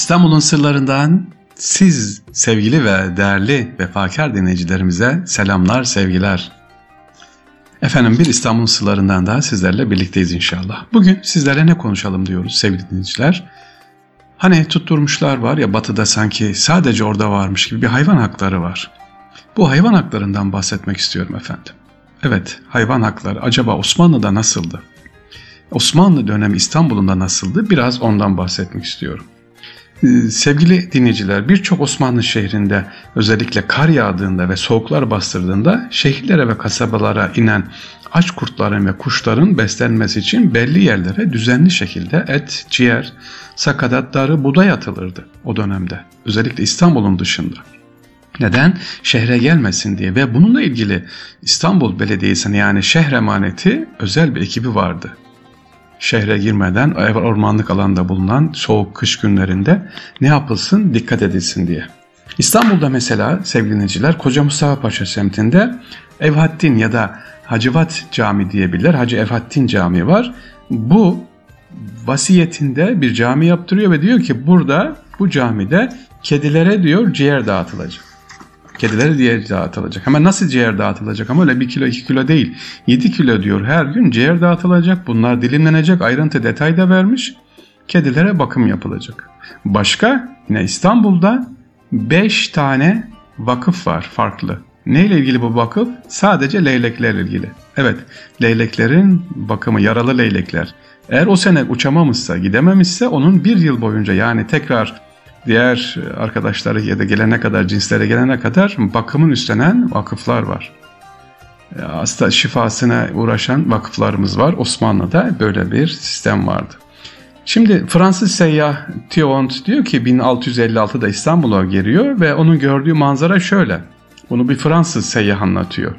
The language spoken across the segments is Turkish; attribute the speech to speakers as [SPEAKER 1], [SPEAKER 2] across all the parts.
[SPEAKER 1] İstanbul'un sırlarından siz sevgili ve değerli vefakar dinleyicilerimize selamlar, sevgiler. Efendim bir İstanbul sırlarından daha sizlerle birlikteyiz inşallah. Bugün sizlere ne konuşalım diyoruz sevgili dinleyiciler. Hani tutturmuşlar var ya batıda sanki sadece orada varmış gibi bir hayvan hakları var. Bu hayvan haklarından bahsetmek istiyorum efendim. Evet hayvan hakları acaba Osmanlı'da nasıldı? Osmanlı dönemi İstanbul'unda nasıldı? Biraz ondan bahsetmek istiyorum. Ee, sevgili dinleyiciler birçok Osmanlı şehrinde özellikle kar yağdığında ve soğuklar bastırdığında şehirlere ve kasabalara inen aç kurtların ve kuşların beslenmesi için belli yerlere düzenli şekilde et, ciğer, sakatat, darı, buğday atılırdı o dönemde. Özellikle İstanbul'un dışında. Neden? Şehre gelmesin diye ve bununla ilgili İstanbul Belediyesi'nin yani şehre emaneti özel bir ekibi vardı şehre girmeden ormanlık alanda bulunan soğuk kış günlerinde ne yapılsın dikkat edilsin diye. İstanbul'da mesela sevgili dinleyiciler Koca Mustafa Paşa semtinde Evhaddin ya da Hacıvat Cami diyebilirler. Hacı Evhaddin Camii var. Bu vasiyetinde bir cami yaptırıyor ve diyor ki burada bu camide kedilere diyor ciğer dağıtılacak. Kedilere ciğer dağıtılacak. Ama nasıl ciğer dağıtılacak? Ama öyle 1 kilo 2 kilo değil. 7 kilo diyor her gün ciğer dağıtılacak. Bunlar dilimlenecek. Ayrıntı detay da vermiş. Kedilere bakım yapılacak. Başka yine İstanbul'da 5 tane vakıf var farklı. Neyle ilgili bu vakıf? Sadece leyleklerle ilgili. Evet, leyleklerin bakımı, yaralı leylekler. Eğer o sene uçamamışsa, gidememişse onun bir yıl boyunca yani tekrar diğer arkadaşları ya da gelene kadar, cinslere gelene kadar bakımın üstlenen vakıflar var. Hasta şifasına uğraşan vakıflarımız var. Osmanlı'da böyle bir sistem vardı. Şimdi Fransız seyyah Thiont diyor ki 1656'da İstanbul'a geliyor ve onun gördüğü manzara şöyle. Bunu bir Fransız seyyah anlatıyor.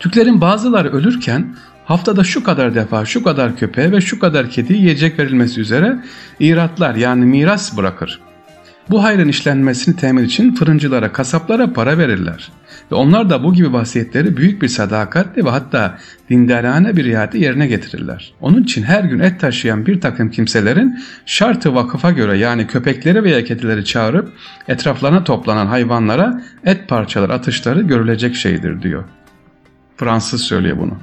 [SPEAKER 1] Türklerin bazıları ölürken haftada şu kadar defa şu kadar köpeğe ve şu kadar kedi yiyecek verilmesi üzere iratlar yani miras bırakır. Bu hayrın işlenmesini temin için fırıncılara, kasaplara para verirler. Ve onlar da bu gibi vasiyetleri büyük bir sadakatle ve hatta dindarane bir riayeti yerine getirirler. Onun için her gün et taşıyan bir takım kimselerin şartı vakıfa göre yani köpekleri veya kedileri çağırıp etraflarına toplanan hayvanlara et parçaları atışları görülecek şeydir diyor. Fransız söylüyor bunu.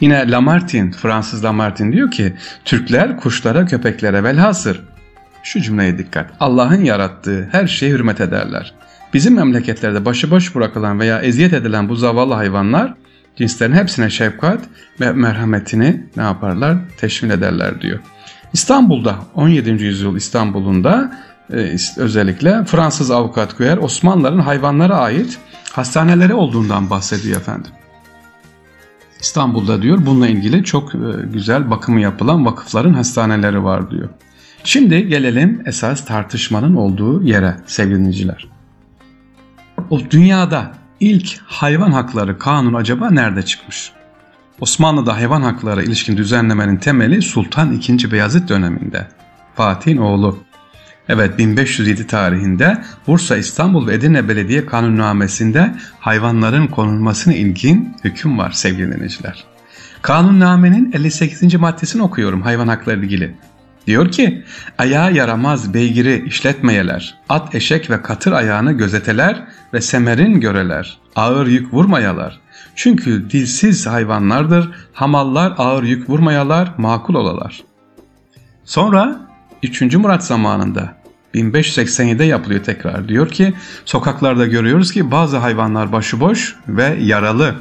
[SPEAKER 1] Yine Lamartine, Fransız Lamartine diyor ki Türkler kuşlara, köpeklere velhasır. Şu cümleye dikkat. Allah'ın yarattığı her şeye hürmet ederler. Bizim memleketlerde başıboş bırakılan veya eziyet edilen bu zavallı hayvanlar cinslerin hepsine şefkat ve merhametini ne yaparlar? Teşvin ederler diyor. İstanbul'da 17. yüzyıl İstanbul'unda e, özellikle Fransız avukat Guer Osmanlıların hayvanlara ait hastaneleri olduğundan bahsediyor efendim. İstanbul'da diyor bununla ilgili çok e, güzel bakımı yapılan vakıfların hastaneleri var diyor. Şimdi gelelim esas tartışmanın olduğu yere sevgili dinleyiciler. O dünyada ilk hayvan hakları kanunu acaba nerede çıkmış? Osmanlı'da hayvan hakları ilişkin düzenlemenin temeli Sultan II. Beyazıt döneminde. Fatih'in oğlu Evet 1507 tarihinde Bursa, İstanbul ve Edirne Belediye Kanunnamesi'nde hayvanların konulmasına ilgin hüküm var sevgili dinleyiciler. Kanunnamenin 58. maddesini okuyorum hayvan hakları ilgili. Diyor ki, ayağa yaramaz beygiri işletmeyeler, at eşek ve katır ayağını gözeteler ve semerin göreler, ağır yük vurmayalar. Çünkü dilsiz hayvanlardır, hamallar ağır yük vurmayalar, makul olalar. Sonra 3. Murat zamanında 1587'de yapılıyor tekrar. Diyor ki sokaklarda görüyoruz ki bazı hayvanlar başıboş ve yaralı.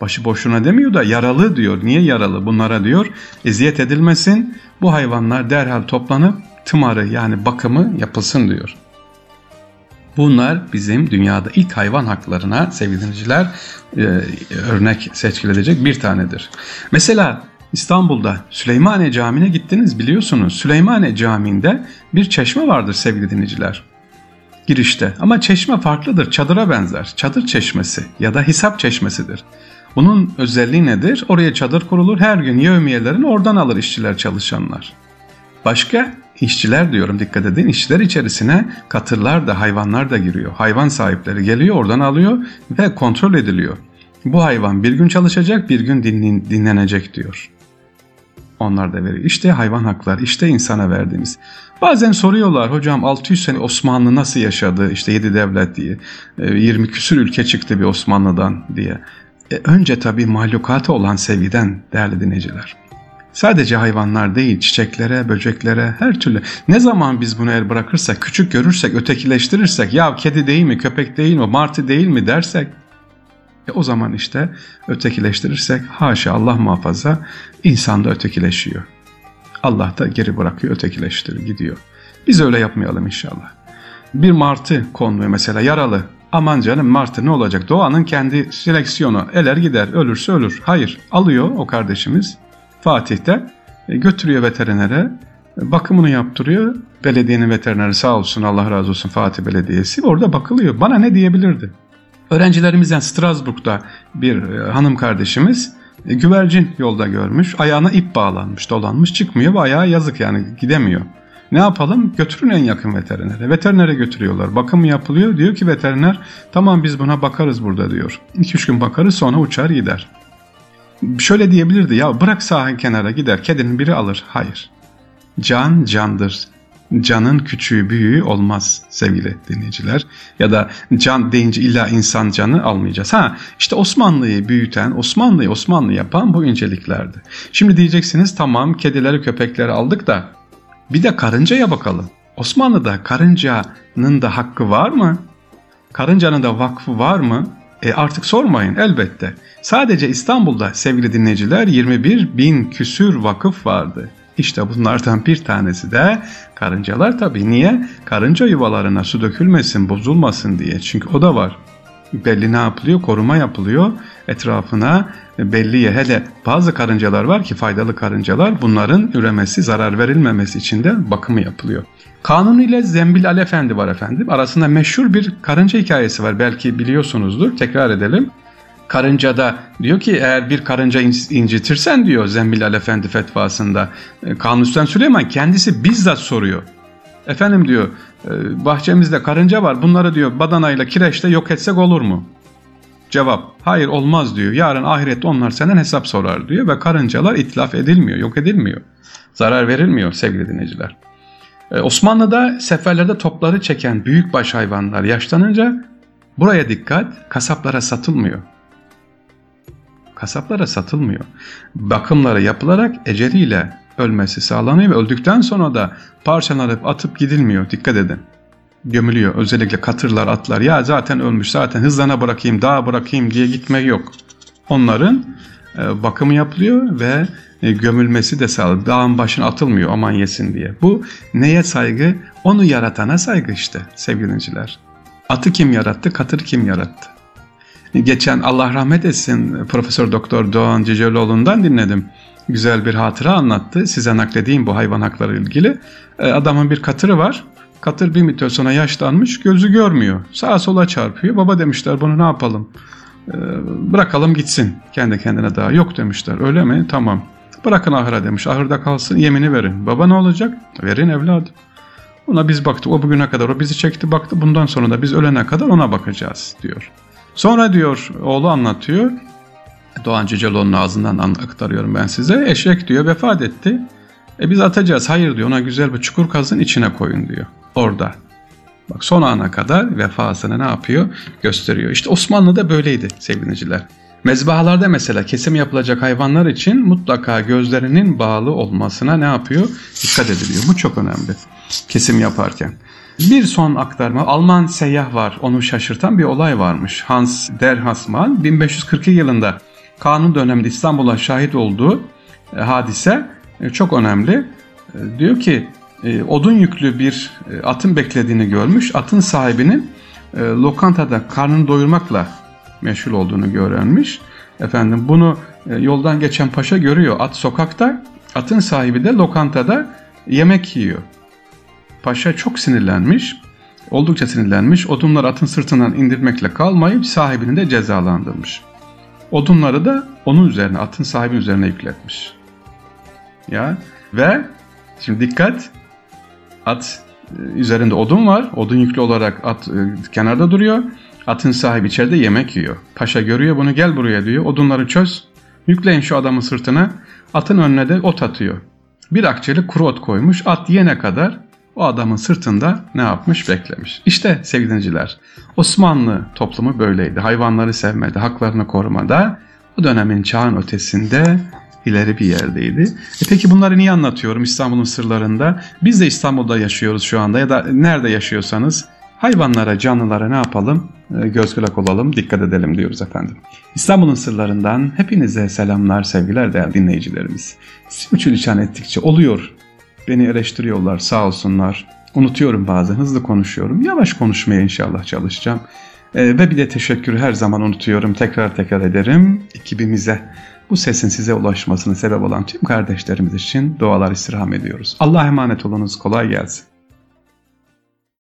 [SPEAKER 1] Başı boşuna demiyor da yaralı diyor. Niye yaralı? Bunlara diyor eziyet edilmesin. Bu hayvanlar derhal toplanıp tımarı yani bakımı yapılsın diyor. Bunlar bizim dünyada ilk hayvan haklarına sevgili dinleyiciler e, örnek seçkilecek bir tanedir. Mesela İstanbul'da Süleymaniye Camii'ne gittiniz biliyorsunuz. Süleymaniye Camii'nde bir çeşme vardır sevgili dinleyiciler. Girişte ama çeşme farklıdır çadıra benzer. Çadır çeşmesi ya da hesap çeşmesidir. Bunun özelliği nedir? Oraya çadır kurulur her gün yevmiyelerini oradan alır işçiler çalışanlar. Başka işçiler diyorum dikkat edin işçiler içerisine katırlar da hayvanlar da giriyor. Hayvan sahipleri geliyor oradan alıyor ve kontrol ediliyor. Bu hayvan bir gün çalışacak bir gün dinlenecek diyor onlar da veriyor. İşte hayvan hakları, işte insana verdiğimiz. Bazen soruyorlar hocam 600 sene Osmanlı nasıl yaşadı işte 7 devlet diye 20 e, küsür ülke çıktı bir Osmanlı'dan diye. E, önce tabii mahlukata olan sevgiden değerli dinleyiciler. Sadece hayvanlar değil, çiçeklere, böceklere, her türlü. Ne zaman biz bunu el bırakırsak, küçük görürsek, ötekileştirirsek, ya kedi değil mi, köpek değil mi, martı değil mi dersek, e o zaman işte ötekileştirirsek, haşa Allah muhafaza, insan da ötekileşiyor. Allah da geri bırakıyor, ötekileştirir, gidiyor. Biz öyle yapmayalım inşallah. Bir martı konmuyor mesela, yaralı. Aman canım martı ne olacak? Doğanın kendi seleksiyonu. Eler gider, ölürse ölür. Hayır, alıyor o kardeşimiz, Fatih'te e, götürüyor veterinere bakımını yaptırıyor. Belediyenin veterineri sağ olsun Allah razı olsun Fatih Belediyesi orada bakılıyor. Bana ne diyebilirdi? Öğrencilerimizden Strasbourg'da bir e, hanım kardeşimiz e, güvercin yolda görmüş. Ayağına ip bağlanmış, dolanmış, çıkmıyor ve ayağı yazık yani gidemiyor. Ne yapalım? Götürün en yakın veterinere. Veterinere götürüyorlar. Bakım yapılıyor. Diyor ki veteriner tamam biz buna bakarız burada diyor. 2-3 gün bakarız sonra uçar gider şöyle diyebilirdi ya bırak sahil kenara gider kedinin biri alır. Hayır. Can candır. Canın küçüğü büyüğü olmaz sevgili dinleyiciler. Ya da can deyince illa insan canı almayacağız. Ha işte Osmanlı'yı büyüten, Osmanlı'yı Osmanlı yapan bu inceliklerdi. Şimdi diyeceksiniz tamam kedileri köpekleri aldık da bir de karıncaya bakalım. Osmanlı'da karıncanın da hakkı var mı? Karıncanın da vakfı var mı? E artık sormayın elbette. Sadece İstanbul'da sevgili dinleyiciler 21 bin küsür vakıf vardı. İşte bunlardan bir tanesi de karıncalar tabii. Niye? Karınca yuvalarına su dökülmesin, bozulmasın diye. Çünkü o da var. Belli ne yapılıyor? Koruma yapılıyor. Etrafına belli hele bazı karıncalar var ki faydalı karıncalar bunların üremesi, zarar verilmemesi için de bakımı yapılıyor. Kanun ile Zembil Ali Efendi var efendim. Arasında meşhur bir karınca hikayesi var. Belki biliyorsunuzdur. Tekrar edelim. Karıncada diyor ki eğer bir karınca incitirsen diyor Zembil Ali Efendi fetvasında. E, Kanuni Süleyman kendisi bizzat soruyor. Efendim diyor e, bahçemizde karınca var bunları diyor badanayla kireçle yok etsek olur mu? Cevap hayır olmaz diyor. Yarın ahirette onlar senden hesap sorar diyor ve karıncalar itlaf edilmiyor, yok edilmiyor. Zarar verilmiyor sevgili dinleyiciler. Ee, Osmanlı'da seferlerde topları çeken büyükbaş hayvanlar yaşlanınca buraya dikkat kasaplara satılmıyor. Kasaplara satılmıyor. Bakımları yapılarak eceliyle ölmesi sağlanıyor ve öldükten sonra da parçalanıp atıp gidilmiyor. Dikkat edin. Gömülüyor. Özellikle katırlar, atlar. Ya zaten ölmüş, zaten hızlana bırakayım, dağa bırakayım diye gitmek yok. Onların e, bakımı yapılıyor ve e, gömülmesi de sağlık. Dağın başına atılmıyor aman yesin diye. Bu neye saygı? Onu yaratana saygı işte sevgiliciler. Atı kim yarattı? Katır kim yarattı? Geçen Allah rahmet etsin Profesör Doktor Doğan Ceceloğlu'ndan dinledim. Güzel bir hatıra anlattı. Size nakledeyim bu hayvan hakları ilgili. E, adamın bir katırı var. Katır bir müddet sonra yaşlanmış, gözü görmüyor. Sağa sola çarpıyor. Baba demişler bunu ne yapalım? E, bırakalım gitsin. Kendi kendine daha. Yok demişler. Öyle mi? Tamam. Bırakın ahıra demiş. Ahırda kalsın yemini verin. Baba ne olacak? Verin evladım. Ona biz baktık. O bugüne kadar o bizi çekti baktı. Bundan sonra da biz ölene kadar ona bakacağız diyor. Sonra diyor oğlu anlatıyor. Doğan Cüceloğlu'nun ağzından aktarıyorum ben size. Eşek diyor vefat etti. E biz atacağız. Hayır diyor ona güzel bir çukur kazın içine koyun diyor. Orada. Bak son ana kadar vefasını ne yapıyor? Gösteriyor. İşte Osmanlı'da böyleydi sevgiliciler. Mezbahalarda mesela kesim yapılacak hayvanlar için mutlaka gözlerinin bağlı olmasına ne yapıyor? Dikkat ediliyor. Bu çok önemli. Kesim yaparken. Bir son aktarma. Alman seyyah var. Onu şaşırtan bir olay varmış. Hans der Hassmann 1542 yılında kanun döneminde İstanbul'a şahit olduğu e, hadise e, çok önemli. E, diyor ki odun yüklü bir atın beklediğini görmüş. Atın sahibinin lokantada karnını doyurmakla meşhur olduğunu öğrenmiş. Efendim bunu yoldan geçen paşa görüyor. At sokakta, atın sahibi de lokantada yemek yiyor. Paşa çok sinirlenmiş. Oldukça sinirlenmiş. Odunları atın sırtından indirmekle kalmayıp sahibini de cezalandırmış. Odunları da onun üzerine, atın sahibi üzerine yükletmiş. Ya ve şimdi dikkat at e, üzerinde odun var. Odun yüklü olarak at e, kenarda duruyor. Atın sahibi içeride yemek yiyor. Paşa görüyor bunu gel buraya diyor. Odunları çöz. Yükleyin şu adamın sırtına. Atın önüne de ot atıyor. Bir akçeli kuru ot koymuş. At yene kadar o adamın sırtında ne yapmış beklemiş. İşte sevgili dinleyiciler Osmanlı toplumu böyleydi. Hayvanları sevmedi, haklarını korumada o dönemin çağın ötesinde ileri bir yerdeydi. E peki bunları niye anlatıyorum İstanbul'un sırlarında? Biz de İstanbul'da yaşıyoruz şu anda ya da nerede yaşıyorsanız hayvanlara, canlılara ne yapalım? E, göz kulak olalım, dikkat edelim diyoruz efendim. İstanbul'un sırlarından hepinize selamlar, sevgiler değerli dinleyicilerimiz. Sümçülüçan ettikçe oluyor. Beni eleştiriyorlar sağ olsunlar. Unutuyorum bazen, hızlı konuşuyorum. Yavaş konuşmaya inşallah çalışacağım. E, ve bir de teşekkür her zaman unutuyorum. Tekrar tekrar ederim ekibimize. Bu sesin size ulaşmasını sebep olan tüm kardeşlerimiz için dualar istirham ediyoruz. Allah'a emanet olunuz. Kolay gelsin.